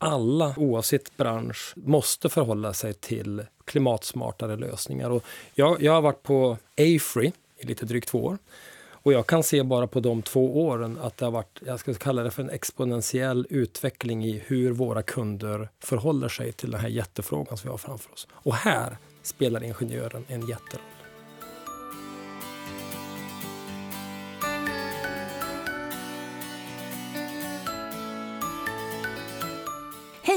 alla, oavsett bransch, måste förhålla sig till klimatsmartare lösningar. Och jag, jag har varit på AFRY i lite drygt två år. Och jag kan se bara på de två åren att det har varit, jag ska kalla det för en exponentiell utveckling i hur våra kunder förhåller sig till den här jättefrågan som vi har framför oss. Och här spelar ingenjören en jätteroll.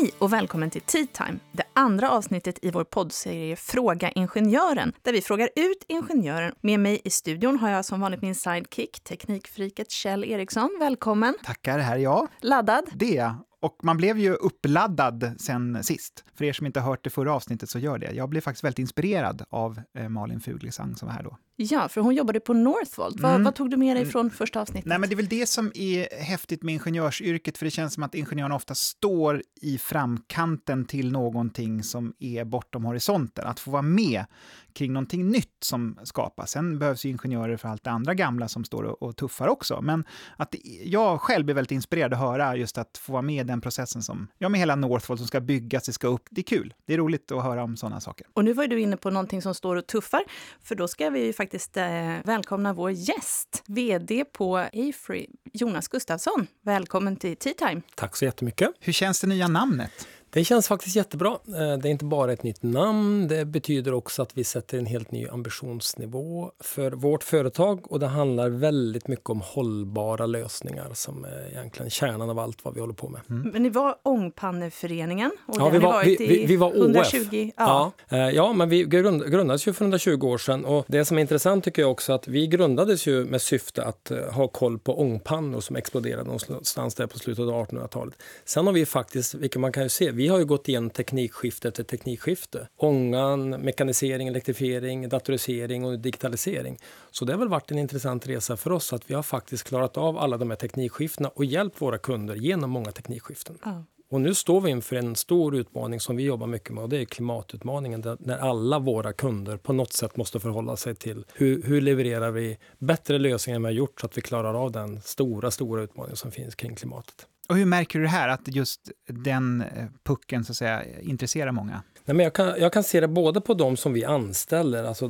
Hej och välkommen till Tea Time, det andra avsnittet i vår poddserie Fråga Ingenjören, där vi frågar ut ingenjören. Med mig i studion har jag som vanligt min sidekick, teknikfriket Kjell Eriksson. Välkommen! Tackar, här är jag. Laddad? Det är och man blev ju uppladdad sen sist. För er som inte har hört det förra avsnittet så gör det. Jag blev faktiskt väldigt inspirerad av eh, Malin Fuglesang som var här då. Ja, för hon jobbade på Northvolt. Vad, mm. vad tog du med dig mm. från första avsnittet? Nej, men det är väl det som är häftigt med ingenjörsyrket, för det känns som att ingenjörerna ofta står i framkanten till någonting som är bortom horisonten. Att få vara med kring någonting nytt som skapas. Sen behövs ju ingenjörer för allt det andra gamla som står och, och tuffar också. Men att jag själv blir väldigt inspirerad att höra just att få vara med i den processen som, ja med hela Northvolt som ska byggas, det ska upp. Det är kul. Det är roligt att höra om sådana saker. Och nu var du inne på någonting som står och tuffar, för då ska vi faktiskt eh, välkomna vår gäst, VD på Afree, Jonas Gustafsson. Välkommen till Tea Time. Tack så jättemycket. Hur känns det nya namnet? Det känns faktiskt jättebra. Eh, det är inte bara ett nytt namn, det betyder också att vi sätter en helt ny ambitionsnivå för vårt företag och det handlar väldigt mycket om hållbara lösningar som är egentligen kärnan av allt vad vi håller på med. Mm. Men ni var Ångpanneföreningen och ja, vi var, vi, vi, vi, var OF. 120, ja. Ja, eh, ja, men vi grund, grundades ju för 120 år sedan och det som är intressant tycker jag också att vi grundades ju med syfte att ha koll på ångpannor som exploderade någonstans där på slutet av 1800-talet. Sen har vi faktiskt, vilket man kan ju se, vi har ju gått igenom teknikskifte efter teknikskifte. Ångan, mekanisering, elektrifiering, datorisering och digitalisering. Så det har väl varit en intressant resa för oss att vi har faktiskt klarat av alla de här teknikskiftena och hjälpt våra kunder genom många teknikskiften. Ja. Och nu står vi inför en stor utmaning som vi jobbar mycket med och det är klimatutmaningen där, där alla våra kunder på något sätt måste förhålla sig till hur, hur levererar vi bättre lösningar än vi har gjort så att vi klarar av den stora, stora utmaning som finns kring klimatet. Och hur märker du det här, att just den eh, pucken så att säga, intresserar många? Nej, men jag, kan, jag kan se det både på de som vi anställer, alltså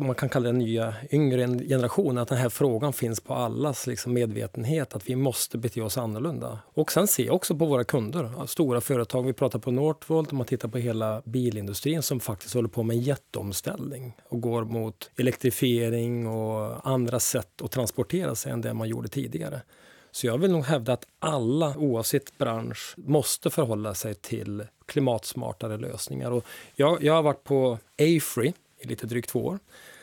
man kan kalla det nya yngre generationen, att den här frågan finns på allas liksom medvetenhet, att vi måste bete oss annorlunda. Och sen ser jag också på våra kunder, stora företag, vi pratar på Northvolt, om man tittar på hela bilindustrin som faktiskt håller på med en jätteomställning och går mot elektrifiering och andra sätt att transportera sig än det man gjorde tidigare. Så jag vill nog hävda att alla, oavsett bransch, måste förhålla sig till klimatsmartare lösningar. Och jag, jag har varit på AFRY i lite drygt två år.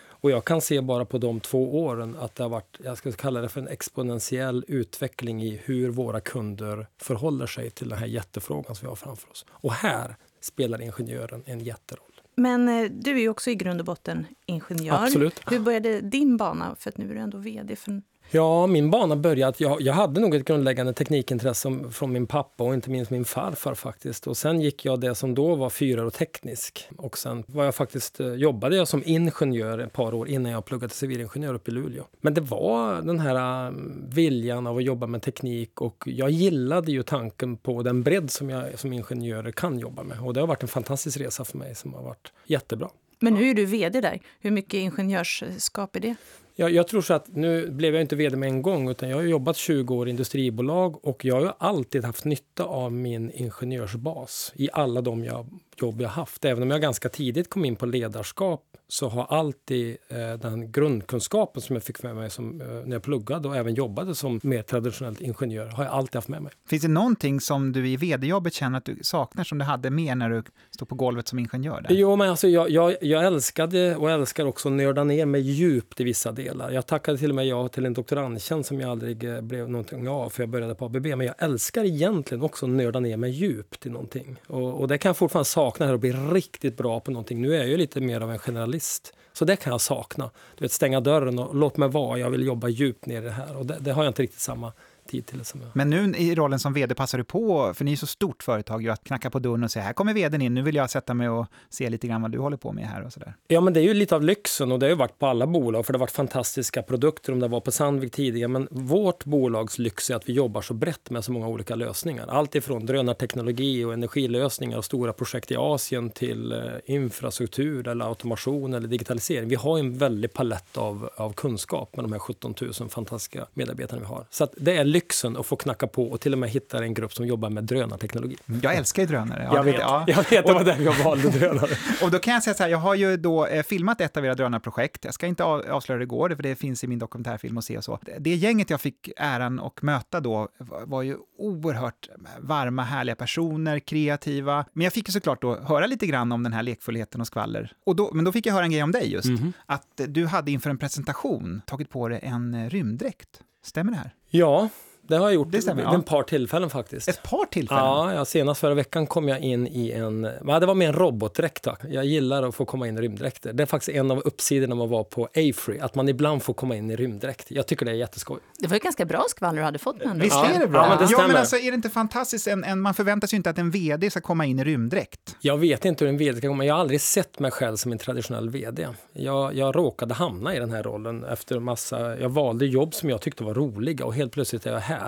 Och jag kan se bara på de två åren att det har varit, jag ska kalla det för en exponentiell utveckling i hur våra kunder förhåller sig till den här jättefrågan som vi har framför oss. Och här spelar ingenjören en jätteroll. Men eh, du är ju också i grund och botten ingenjör. Absolut. Hur började din bana? För att nu är du ändå vd för Ja, min bana började... Jag, jag hade nog ett grundläggande teknikintresse från min pappa och inte minst min farfar faktiskt. Och sen gick jag det som då var fyraårig-teknisk. Och sen var jag faktiskt, eh, jobbade jag som ingenjör ett par år innan jag pluggade civilingenjör uppe i Luleå. Men det var den här eh, viljan av att jobba med teknik och jag gillade ju tanken på den bredd som jag som ingenjör kan jobba med. Och det har varit en fantastisk resa för mig som har varit jättebra. Men nu är du vd där. Hur mycket ingenjörskap är det? Jag, jag, tror så att nu blev jag inte vd med en gång utan jag har jobbat 20 år i industribolag och jag har alltid haft nytta av min ingenjörsbas i alla de jag, jobb jag haft. Även om jag ganska tidigt kom in på ledarskap så har alltid eh, den grundkunskapen som jag fick med mig som, eh, när jag pluggade och även jobbade som mer traditionellt ingenjör har jag alltid haft med mig. Finns det någonting som du i vd-jobbet känner att du saknar som du hade med när du stod på golvet som ingenjör? Där? Jo, men alltså jag, jag, jag älskade och älskar också att nörda ner mig djupt i vissa delar. Jag tackade till och med ja till en doktorandtjänst som jag aldrig eh, blev någonting av för jag började på ABB. Men jag älskar egentligen också att nörda ner mig djupt i någonting. Och, och det kan jag fortfarande sakna här och bli riktigt bra på någonting. Nu är jag ju lite mer av en generalist. Så det kan jag sakna. Du vet, stänga dörren och låt mig vara, jag vill jobba djupt ner i det här. Och det, det har jag inte riktigt samma tid till. Som jag... Men nu i rollen som vd passar du på, för ni är så stort företag, ju, att knacka på dörren och säga här kommer vdn in, nu vill jag sätta mig och se lite grann vad du håller på med här och sådär. Ja, men det är ju lite av lyxen och det har ju varit på alla bolag, för det har varit fantastiska produkter om det var på Sandvik tidigare. Men vårt bolags lyx är att vi jobbar så brett med så många olika lösningar. Allt ifrån drönarteknologi och energilösningar och stora projekt i Asien till eh, infrastruktur eller automation eller digitalisering. Vi har en väldig palett av, av kunskap med de här 17 000 fantastiska medarbetarna vi har. Så det är lyxen att få knacka på och till och med hitta en grupp som jobbar med drönarteknologi. Jag älskar ju drönare. Ja, jag vet, ja. jag vet det var därför jag valde drönare. och då kan jag säga så här, jag har ju då eh, filmat ett av era drönarprojekt. Jag ska inte avslöja det igår, för det finns i min dokumentärfilm och se och så. Det gänget jag fick äran att möta då var ju oerhört varma, härliga personer, kreativa. Men jag fick ju såklart då höra lite grann om den här lekfullheten och skvaller. Och då, men då fick jag höra en grej om dig just, mm -hmm. att du hade inför en presentation tagit på dig en rymddräkt. Stämmer det här? Ja, det har jag gjort stämmer, vid ett par tillfällen faktiskt. Ett par tillfällen? Ja, ja, senast förra veckan kom jag in i en, ja, det var med en robotdräkt. Jag gillar att få komma in i rymddräkter. Det är faktiskt en av uppsidorna man var på Afree, att man ibland får komma in i rymddräkt. Jag tycker det är jätteskoj. Det var ju ganska bra skvaller du hade fått med Visst är det bra? Ja, men, det ja, men alltså, är det inte fantastiskt? En, en, man förväntar sig inte att en VD ska komma in i rymddräkt. Jag vet inte hur en VD ska komma. Jag har aldrig sett mig själv som en traditionell VD. Jag, jag råkade hamna i den här rollen efter massa, jag valde jobb som jag tyckte var roliga och helt plötsligt är jag här.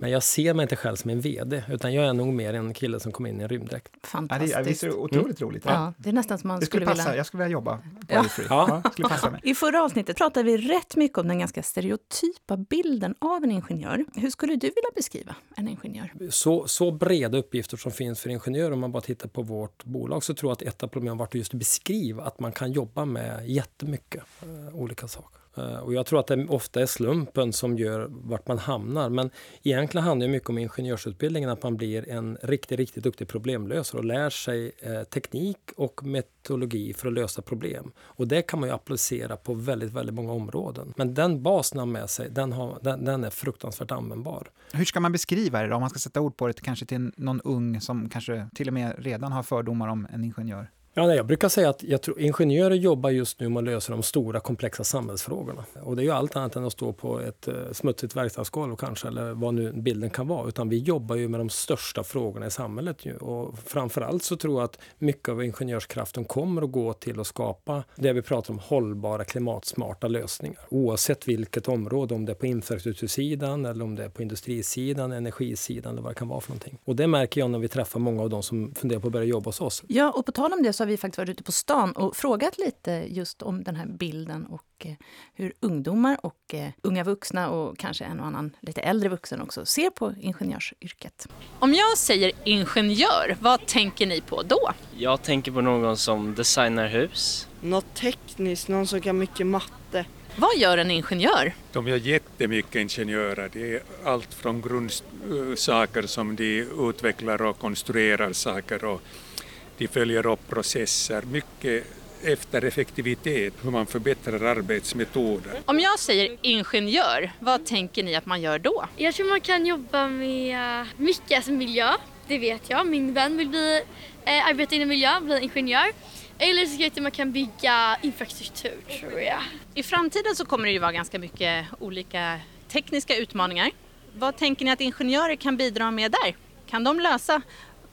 Men jag ser mig inte själv som en VD, utan jag är nog mer en kille som kom in i en rymddräkt. Fantastiskt. Ja, det är otroligt mm. roligt. Ja. ja. det är nästan som man det skulle, skulle passa. vilja... Jag skulle vilja jobba på ja. ja. skulle passa mig. I förra avsnittet pratade vi rätt mycket om den ganska stereotypa bilden av en ingenjör. Hur skulle du vilja beskriva en ingenjör? Så, så breda uppgifter som finns för ingenjörer, om man bara tittar på vårt bolag, så tror jag att ett av problemen har varit just att beskriva att man kan jobba med jättemycket äh, olika saker. Eh, och jag tror att det ofta är slumpen som gör vart man hamnar. Men egentligen handlar det mycket om ingenjörsutbildningen, att man blir en riktigt, riktigt duktig problemlösare och lär sig eh, teknik och metodologi för att lösa problem. Och det kan man ju applicera på väldigt, väldigt många områden. Men den basen har med sig, den, har, den, den, är fruktansvärt användbar. Hur ska man beskriva det då? Om man ska sätta ord på det kanske till någon ung som kanske till och med redan har fördomar om en ingenjör? Ja, jag brukar säga att jag tror, ingenjörer jobbar just nu med att lösa de stora komplexa samhällsfrågorna. Och det är ju allt annat än att stå på ett eh, smutsigt verkstadsgolv kanske, eller vad nu bilden kan vara. Utan vi jobbar ju med de största frågorna i samhället. Ju. Och framförallt så tror jag att mycket av ingenjörskraften kommer att gå till att skapa det vi pratar om, hållbara klimatsmarta lösningar. Oavsett vilket område, om det är på infrastruktursidan eller om det är på industrisidan, energisidan eller vad det kan vara för någonting. Och det märker jag när vi träffar många av de som funderar på att börja jobba hos oss. Ja, och på tal om det så har vi faktiskt varit ute på stan och frågat lite just om den här bilden och eh, hur ungdomar och eh, unga vuxna och kanske en och annan lite äldre vuxen också ser på ingenjörsyrket. Om jag säger ingenjör, vad tänker ni på då? Jag tänker på någon som designar hus. Något tekniskt, någon som kan mycket matte. Vad gör en ingenjör? De gör jättemycket ingenjörer. Det är allt från grundsaker som de utvecklar och konstruerar saker och de följer upp processer, mycket efter effektivitet, hur man förbättrar arbetsmetoder. Om jag säger ingenjör, vad tänker ni att man gör då? Jag tror man kan jobba med mycket, alltså miljö, det vet jag. Min vän vill bli, eh, arbeta inom miljö, bli ingenjör. Eller så vet jag man kan bygga infrastruktur, tror jag. I framtiden så kommer det ju vara ganska mycket olika tekniska utmaningar. Vad tänker ni att ingenjörer kan bidra med där? Kan de lösa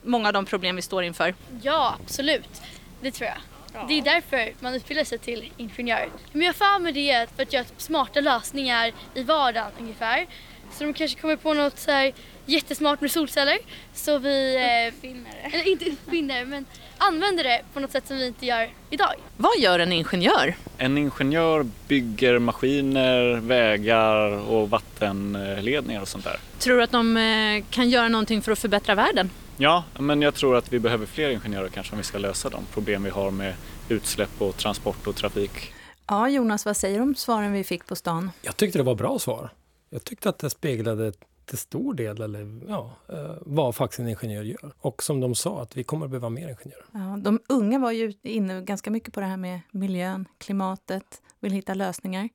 många av de problem vi står inför? Ja, absolut. Det tror jag. Ja. Det är därför man utbildar sig till ingenjör. Men jag för mig det för att göra smarta lösningar i vardagen ungefär. Så de kanske kommer på något så här jättesmart med solceller. Så vi... Eh, uppfinner eh, Eller inte uppfinner, men använder det på något sätt som vi inte gör idag. Vad gör en ingenjör? En ingenjör bygger maskiner, vägar och vattenledningar och sånt där. Tror du att de eh, kan göra någonting för att förbättra världen? Ja, men jag tror att vi behöver fler ingenjörer kanske om vi ska lösa de problem vi har med utsläpp och transport och trafik. Ja, Jonas, vad säger du om svaren vi fick på stan? Jag tyckte det var bra svar. Jag tyckte att det speglade till stor del eller, ja, eh, vad faktiskt en ingenjör gör. Och som de sa, att vi kommer att behöva mer ingenjörer. Ja, de unga var ju inne ganska mycket på det här med miljön, klimatet, vill hitta lösningar.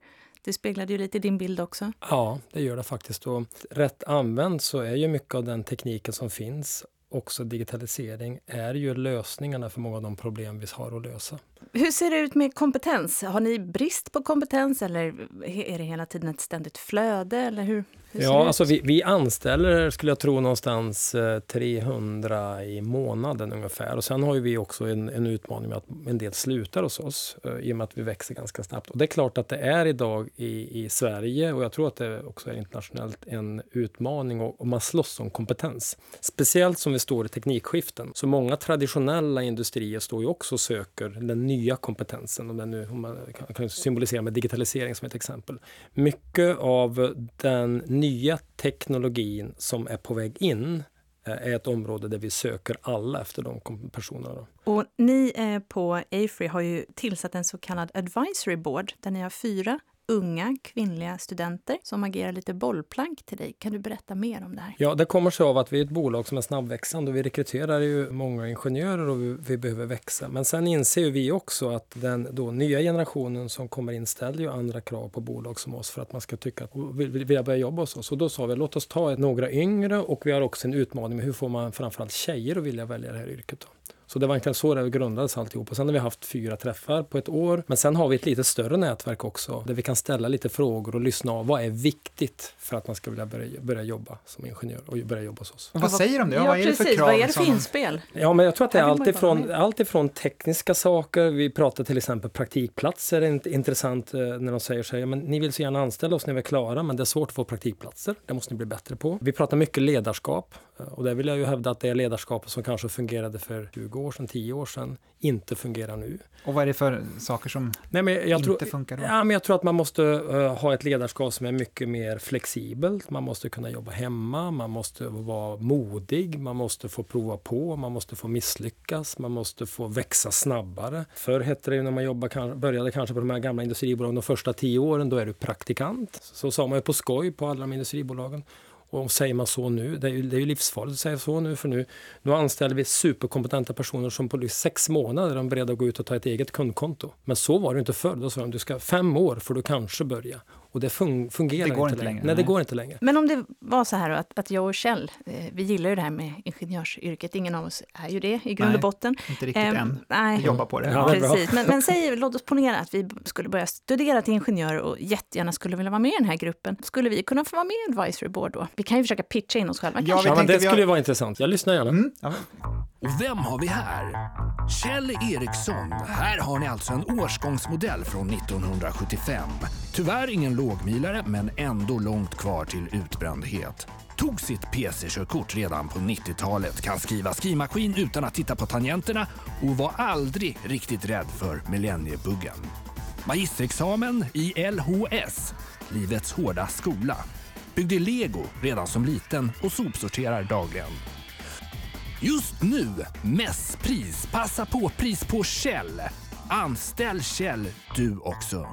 Det speglade ju lite din bild också. Ja, det gör det faktiskt. Och rätt använt så är ju mycket av den tekniken som finns också digitalisering är ju lösningarna för många av de problem vi har att lösa. Hur ser det ut med kompetens? Har ni brist på kompetens eller är det hela tiden ett ständigt flöde? Eller hur, hur ja, alltså vi, vi, anställer, skulle jag tro, någonstans 300 eh, i månaden ungefär. Och sen har vi också en, en, utmaning med att en del slutar hos oss eh, i och med att vi växer ganska snabbt. Och det är klart att det är idag i, i Sverige och jag tror att det också är internationellt en utmaning och, och man slåss om kompetens. Speciellt som vi står i teknikskiften. Så många traditionella industrier står ju också och söker den nya kompetensen. Om, den nu, om man kan symbolisera med digitalisering som ett exempel. Mycket av den nya teknologin som är på väg in eh, är ett område där vi söker alla efter de personerna. Och ni eh, på AFRY har ju tillsatt en så kallad advisory board där ni har fyra unga kvinnliga studenter som agerar lite bollplank till dig. Kan du berätta mer om det här? Ja, det kommer sig av att vi är ett bolag som är snabbväxande och vi rekryterar ju många ingenjörer och vi, vi behöver växa. Men sen inser vi också att den då nya generationen som kommer in ställer ju andra krav på bolag som oss för att man ska tycka att vi vill, vill börja jobba hos oss. Och då sa vi låt oss ta några yngre och vi har också en utmaning med hur får man framförallt tjejer att vilja välja det här yrket. Då. Så det var egentligen så det grundades alltihop. Och sen har vi haft fyra träffar på ett år. Men sen har vi ett lite större nätverk också där vi kan ställa lite frågor och lyssna av vad är viktigt för att man ska vilja börja, börja jobba som ingenjör och börja jobba hos oss. Och vad säger de då? Ja, vad är det för krav? Vad är det för inspel? Ja, men jag tror att det är allt ifrån, allt ifrån tekniska saker. Vi pratar till exempel praktikplatser. Det är intressant eh, när de säger så här, men ni vill så gärna anställa oss när vi är klara, men det är svårt att få praktikplatser. Det måste ni bli bättre på. Vi pratar mycket ledarskap och där vill jag ju hävda att det ledarskapet som kanske fungerade för 20 år sedan, 10 år sedan inte fungerar nu. Och vad är det för saker som Nej, inte tror, funkar då? Ja, men jag tror att man måste uh, ha ett ledarskap som är mycket mer flexibelt. Man måste kunna jobba hemma, man måste vara modig, man måste få prova på, man måste få misslyckas, man måste få växa snabbare. Förr hette det när man jobbade, började kanske på de här gamla industribolagen de första tio åren, då är du praktikant. Så sa man ju på skoj på alla de industribolagen. Och säger man så nu, det är ju, det är ju livsfarligt att säga så nu för nu, nu anställer vi superkompetenta personer som på sex månader är beredda att gå ut och ta ett eget kundkonto. Men så var det inte förr. Då sa de du ska fem år för du kanske börja. Och det fun fungerar det går inte, inte längre. Nej, det går inte längre. Men om det var så här att, att jag och Kjell, eh, vi gillar ju det här med ingenjörsyrket. Ingen av oss är ju det i grund och botten. inte riktigt eh, än. Nej, vi jobbar på det. Ja, Precis. Men, men säg, låt oss ponera att vi skulle börja studera till ingenjör och jättegärna skulle vilja vara med i den här gruppen. Skulle vi kunna få vara med i Advisory Board då? Vi kan ju försöka pitcha in oss själva. Ja, ja men det skulle har... vara intressant. Jag lyssnar gärna. Mm. Ja. Och vem har vi här? Kjell Eriksson. Här har ni alltså en årsgångsmodell från 1975. Tyvärr ingen lågmilare, men ändå långt kvar till utbrändhet. Tog sitt PC-körkort redan på 90-talet, kan skriva skrivmaskin utan att titta på tangenterna och var aldrig riktigt rädd för millenniebuggen. Magisterexamen i LHS, livets hårda skola. Byggde lego redan som liten och sopsorterar dagligen. Just nu, mässpris, passa på-pris på Kjell. Anställ Kjell du också.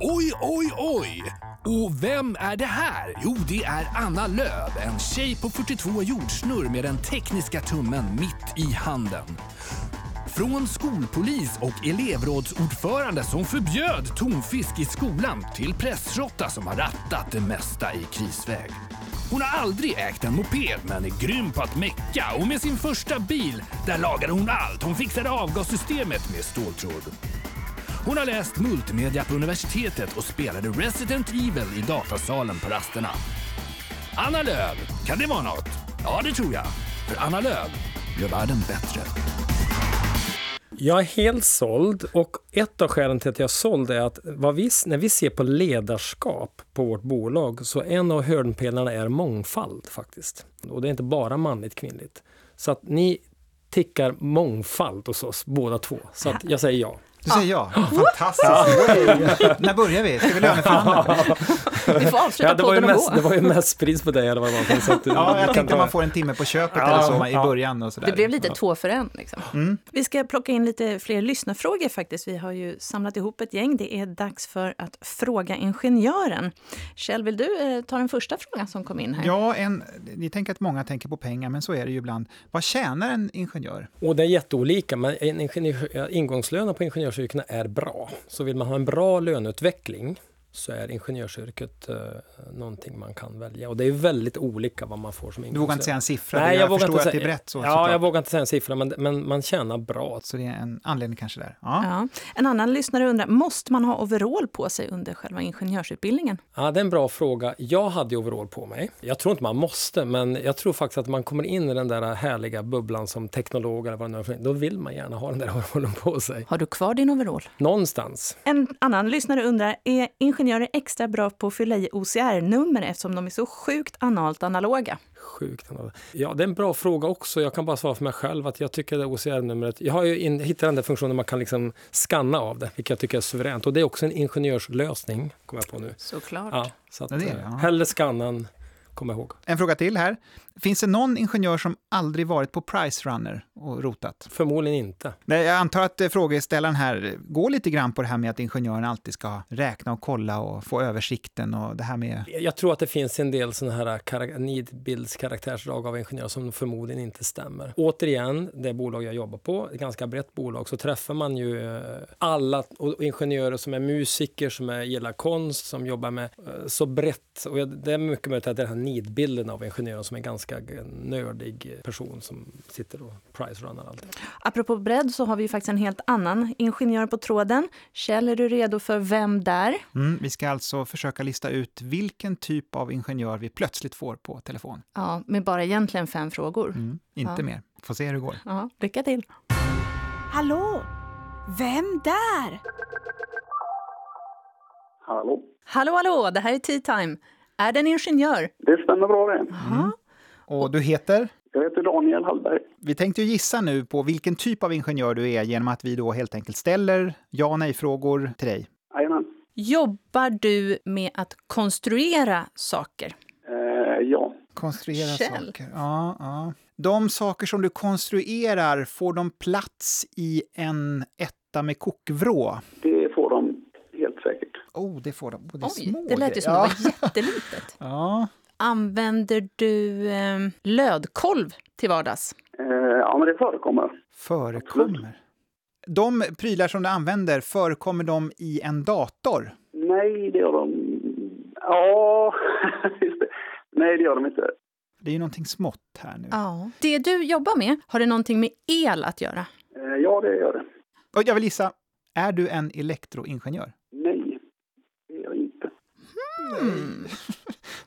Oj, oj, oj! Och vem är det här? Jo, det är Anna Löv, en tjej på 42 jordsnurr med den tekniska tummen mitt i handen. Från skolpolis och elevrådsordförande som förbjöd tonfisk i skolan till pressrotta som har rattat det mesta i krisväg. Hon har aldrig ägt en moped men är grym på att mecka och med sin första bil, där lagade hon allt. Hon fixade avgassystemet med ståltråd. Hon har läst multimedia på universitetet och spelade Resident Evil i datasalen på rasterna. Anna Lööf, kan det vara något? Ja, det tror jag. För Anna Lööf, gör världen bättre. Jag är helt såld och ett av skälen till att jag är såld är att vi, när vi ser på ledarskap på vårt bolag så en av hörnpelarna är mångfald faktiskt. Och det är inte bara manligt kvinnligt. Så att ni tickar mångfald hos oss båda två. Så att jag säger ja. Du säger ja. Fantastiskt! När börjar vi? Ska vi löneförhandla? Vi får avsluta ja, det podden och gå. Det var ju mest pris på dig. Eller vad det var, så att, ja, jag tänkte man får en timme på köpet ja, eller så ja. i början. Och Det blev lite två för en. Liksom. Mm. Vi ska plocka in lite fler lyssnarfrågor faktiskt. Vi har ju samlat ihop ett gäng. Det är dags för att fråga ingenjören. Kjell, vill du eh, ta den första frågan som kom in här? Ja, en, ni tänker att många tänker på pengar, men så är det ju ibland. Vad tjänar en ingenjör? Och det är jätteolika, men en ingångslönen på ingenjörs ingenjörsyrkena är bra. Så vill man ha en bra löneutveckling så är ingenjörsyrket eh, någonting man kan välja. Och det är väldigt olika vad man får som Du vågar inte säga en siffra? Nej, jag, jag vågar inte att det är säga- brett så. Ja, såklart. jag vågar inte säga en siffra, men, men man tjänar bra. Så det är en anledning kanske där. Ja. Ja. En annan lyssnare undrar, måste man ha overall på sig under själva ingenjörsutbildningen? Ja, det är en bra fråga. Jag hade overall på mig. Jag tror inte man måste, men jag tror faktiskt att man kommer in i den där härliga bubblan som teknolog eller vad det nu är. Då vill man gärna ha den där overallen på sig. Har du kvar din overall? Någonstans. En annan lyssnare undrar, är ingenjörer extra bra på att fylla i OCR-nummer eftersom de är så sjukt analt analoga? Sjukt. Ja, det är en bra fråga också. Jag kan bara svara för mig själv att jag tycker det OCR-numret... Jag har ju in, hittat den där funktionen man kan liksom skanna av det, vilket jag tycker är suveränt. Och det är också en ingenjörslösning, kommer jag på nu. Såklart. Ja, så att, det är det, eh, ja. hellre skanna än komma ihåg. En fråga till här. Finns det någon ingenjör som aldrig varit på Price Runner och rotat? Förmodligen inte. Nej, jag antar att eh, frågeställaren här går lite grann på det här med att ingenjören alltid ska räkna och kolla och få översikten och det här med... Jag tror att det finns en del sådana här karak- nidbildskaraktärsdrag av ingenjörer som förmodligen inte stämmer. Återigen, det bolag jag jobbar på, ett ganska brett bolag, så träffar man ju eh, alla ingenjörer som är musiker, som är, gillar konst, som jobbar med eh, så brett. Och det är mycket möjligt att det här nidbilden av ingenjören som är en ganska nördig person som sitter och price-runnar allt. Apropå bredd så har vi ju faktiskt en helt annan ingenjör på tråden. Kjell, är du redo för Vem där? Mm, vi ska alltså försöka lista ut vilken typ av ingenjör vi plötsligt får på telefon. Ja, med bara egentligen fem frågor. Mm, inte Ja. mer. Får se hur det går. Ja, lycka till. Hallå? Vem där? Hallå? Hallå, hallå, det här är Tea Time. Är det en ingenjör? Det stämmer bra det. Jaha. Och du heter? Jag heter Daniel Hallberg. Vi tänkte ju gissa nu på vilken typ av ingenjör du är genom att vi då helt enkelt ställer ja och nej-frågor till dig. Jajamän. Jobbar du med att konstruera saker? Eh, ja. Konstruera Kjell. saker. Ja, ja. De saker som du konstruerar, får de plats i en etta med kokvrå? Det får de helt säkert. Oh, det får de. Oh, det är Oj, små det lät ju som grejer. det var jättelitet. Ja. Använder du eh, lödkolv till vardags? Eh, ja, men det förekommer. Förekommer. De prylar som du använder, förekommer de i en dator? Nej, det gör de... Ja, just det. Nej, det gör de inte. Det är ju någonting smått här nu. Ja. Det du jobbar med, har det någonting med el att göra? Eh, ja, det gör det. Och jag vill gissa, är du en elektroingenjör? Nej, det är jag inte.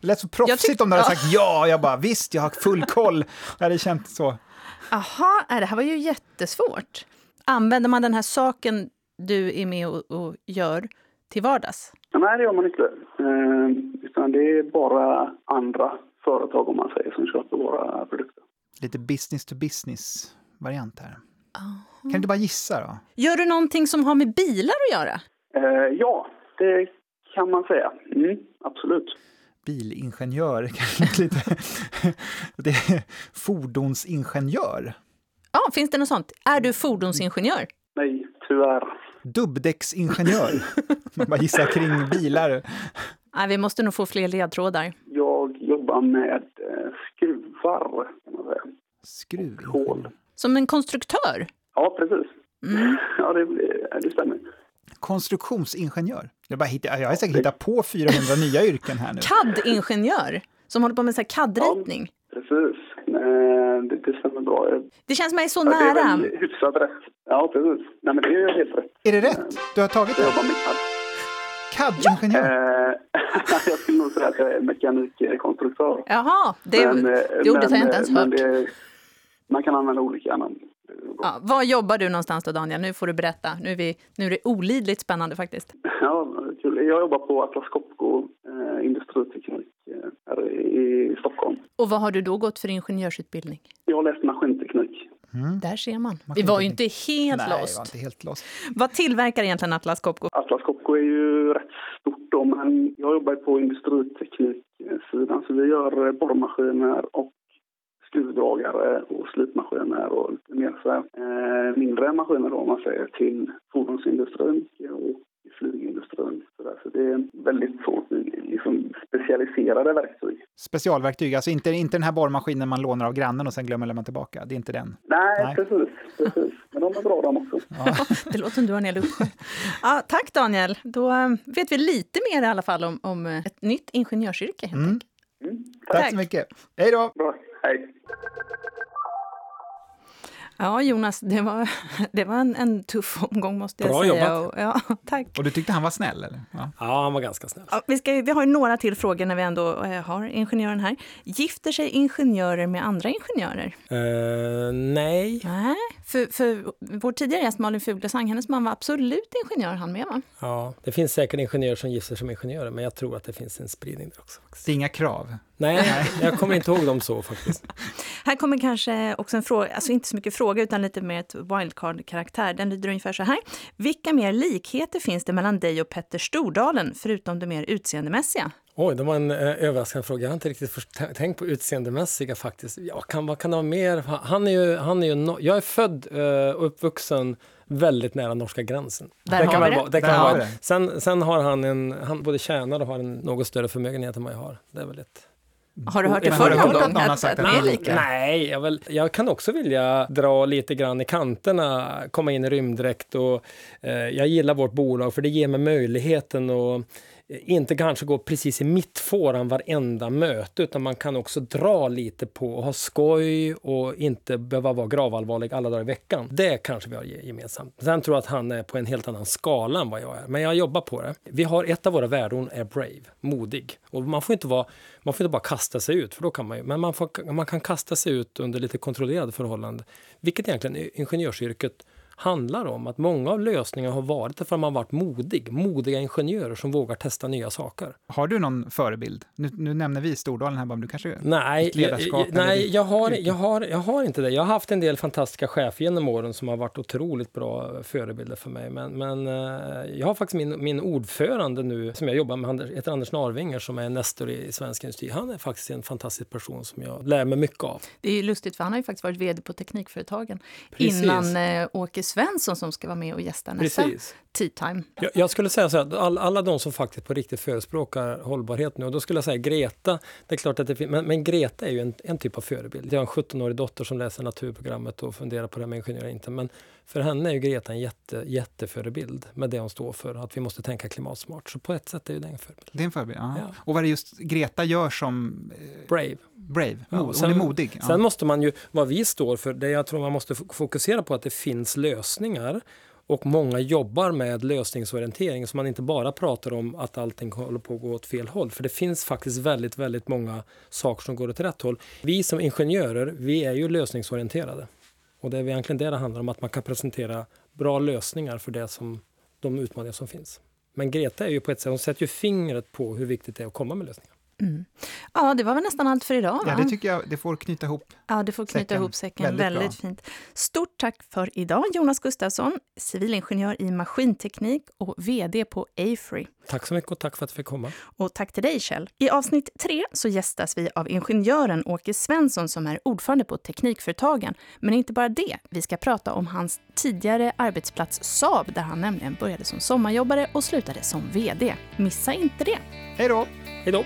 Det lät så proffsigt tyck- om du hade ja. sagt ja. Jag bara, visst, jag har full koll. Jag hade känt så. Aha, nej, det här var ju jättesvårt. Använder man den här saken du är med och, och gör till vardags? Nej, det gör man inte. Eh, utan det är bara andra företag, om man säger, som köper våra produkter. Lite business to business variant här. Kan du inte bara gissa då? Gör du någonting som har med bilar att göra? Eh, ja, det kan man säga. Mm, absolut. Bilingenjör, kanske lite... det är fordonsingenjör. Ja, finns det något sånt? Är du fordonsingenjör? Nej, tyvärr. Dubbdäcksingenjör. Man bara gissar kring bilar. Nej, vi måste nog få fler ledtrådar. Jag jobbar med eh, skruvar, kan man säga. Skruvingenjör. Som en konstruktör? Ja, precis. Mm. Ja, det, det stämmer. Konstruktionsingenjör. Jag, bara hittar, jag har säkert hittat på 400 nya yrken här nu. CAD-ingenjör? Som håller på med CAD-ritning? Precis. Eh, det, det stämmer bra. Jag- Det känns mig så ja, Det nära. är väl hyfsat rätt. Ja, precis. Nej, men det är helt rätt. Är det rätt? Du har tagit Jag det? jobbar med CAD. CAD-ingenjör? Eh, jag skulle nog säga att jag är mekanikkonstruktör. Jaha, det, Men, eh, det ordet har men, jag inte ens eh, hört. Det, man kan använda olika namn. Ja, var jobbar du någonstans då, Daniel? Nu får du berätta. Nu är, vi, nu är det olidligt spännande faktiskt. Ja, kul. Jag jobbar på Atlas Copco eh, industriteknik eh, här i Stockholm. Och vad har du då gått för ingenjörsutbildning? Jag har läst maskinteknik. Där ser man. Vi var ju inte helt Nej, lost. var inte helt lost. Vad tillverkar egentligen Atlas Copco? Atlas Copco är ju rätt stort då, men jag jobbar på industritekniksidan så vi gör eh, borrmaskiner och skruvdragare slipmaskiner och lite mer så här, eh, mindre maskiner då, om man säger till fordonsindustrin och flygindustrin. Så, där. så det är väldigt så liksom, specialiserade verktyg. Specialverktyg, alltså inte, inte den här borrmaskinen man lånar av grannen och sen glömmer lämna tillbaka. Det är inte den. Nej, Nej. precis. precis. Men de är bra de också. Ja. det låter som du har en hel. Ja, tack Daniel. Då eh, vet vi lite mer i alla fall om, om eh, ett nytt ingenjörsyrke. Helt mm. Mm. Tack. tack så mycket. Hej då! Bra. Hej. Ja, Jonas, det var, det var en, en tuff omgång måste jag Bra säga. Bra jobbat! Och, ja, tack. Och du tyckte han var snäll? Eller? Ja, ja han var ganska snäll. Ja, vi, ska, vi har några till frågor när vi ändå äh, har ingenjören här. Gifter sig ingenjörer med andra ingenjörer? Uh, nej. Nej, för, för vår tidigare gäst Malin Fuglesang, hennes man var absolut ingenjör han med va? Ja, det finns säkert ingenjörer som gifter sig med ingenjörer, men jag tror att det finns en spridning där också. Faktiskt. Det är inga krav? Nej, jag kommer inte ihåg dem så faktiskt. Här kommer kanske också en fråga, alltså inte så mycket fråga utan lite mer ett wildcard-karaktär. Den lyder ungefär så här. Vilka mer likheter finns det mellan dig och Petter Stordalen förutom det mer utseendemässiga? Oj, det var en eh, överraskande fråga. Jag har inte riktigt tänkt på utseendemässiga faktiskt. Ja, kan, vad kan det vara mer? Han är ju, han är ju no jag är född eh, och uppvuxen väldigt nära norska gränsen. Där det kan har vi det. det kan vara. Sen, sen har han en, han både tjänar och har en något större förmögenhet än vad jag har. Det är väl ett har du hört det förr någon gång? Att, att, att är lika? Nej, jag, väl, jag kan också vilja dra lite grann i kanterna, komma in i rymddräkt och eh, jag gillar vårt bolag för det ger mig möjligheten att inte kanske gå precis i mittfåran varenda möte utan man kan också dra lite på och ha skoj och inte behöva vara gravallvarlig alla dagar i veckan. Det kanske vi har gemensamt. Sen tror jag att han är på en helt annan skala än vad jag är. Men jag jobbar på det. Vi har ett av våra värdeord är brave, modig. Och man får inte, vara, man får inte bara kasta sig ut, för då kan man ju, men man, får, man kan kasta sig ut under lite kontrollerade förhållanden. Vilket egentligen ingenjörsyrket handlar om att många av lösningarna har varit därför att man varit modig. Modiga ingenjörer som vågar testa nya saker. Har du någon förebild? Nu, nu nämner vi Stordalen här, men du kanske nej, ledarskap? Jag, nej, jag har, jag, har, jag har inte det. Jag har haft en del fantastiska chefer genom åren som har varit otroligt bra förebilder för mig. Men, men eh, jag har faktiskt min, min ordförande nu, som jag jobbar med, heter Anders Narvinger, som är nestor i svensk industri. Han är faktiskt en fantastisk person som jag lär mig mycket av. Det är lustigt, för han har ju faktiskt varit vd på Teknikföretagen Precis. innan eh, Åke Svensson som ska vara med och gästa nästa Precis. Tea Time. Jag, jag, skulle säga så här, all, alla de som faktiskt på riktigt förespråkar hållbarhet nu, och då skulle jag säga Greta, det är klart att det men, men, Greta är ju en, en typ av förebild. Jag har en 17-årig dotter som läser naturprogrammet och funderar på det här med ingenjör inte, men för henne är ju Greta en jätte, jätteförebild med det hon står för, att vi måste tänka klimatsmart. Så på ett sätt är ju det en förebild. Det är en förebild, ja. ja. Och vad är det just Greta gör som... Eh, brave. Brave, Mod, sen, hon är modig. Ja. Sen måste man ju, vad vi står för, det jag tror man måste fokusera på att det finns lösningar och många jobbar med lösningsorientering så man inte bara pratar om att allting håller på att gå åt fel håll. För det finns faktiskt väldigt, väldigt många saker som går åt rätt håll. Vi som ingenjörer, vi är ju lösningsorienterade. Och det är egentligen det det handlar om, att man kan presentera bra lösningar för det som, de utmaningar som finns. Men Greta är ju på ett sätt, hon sätter ju fingret på hur viktigt det är att komma med lösningar. Mm. Ja, det var väl nästan allt för idag. Va? Ja, det tycker jag. Det får knyta ihop Ja, det får knyta säcken. ihop säcken. Väldigt, Väldigt fint. Stort tack för idag, Jonas Gustafsson, civilingenjör i maskinteknik och VD på Afree. Tack så mycket och tack för att jag fick komma. Och tack till dig, Kjell. I avsnitt tre så gästas vi av ingenjören Åke Svensson som är ordförande på Teknikföretagen. Men inte bara det. Vi ska prata om hans tidigare arbetsplats Saab där han nämligen började som sommarjobbare och slutade som VD. Missa inte det. Hej då! Hej då!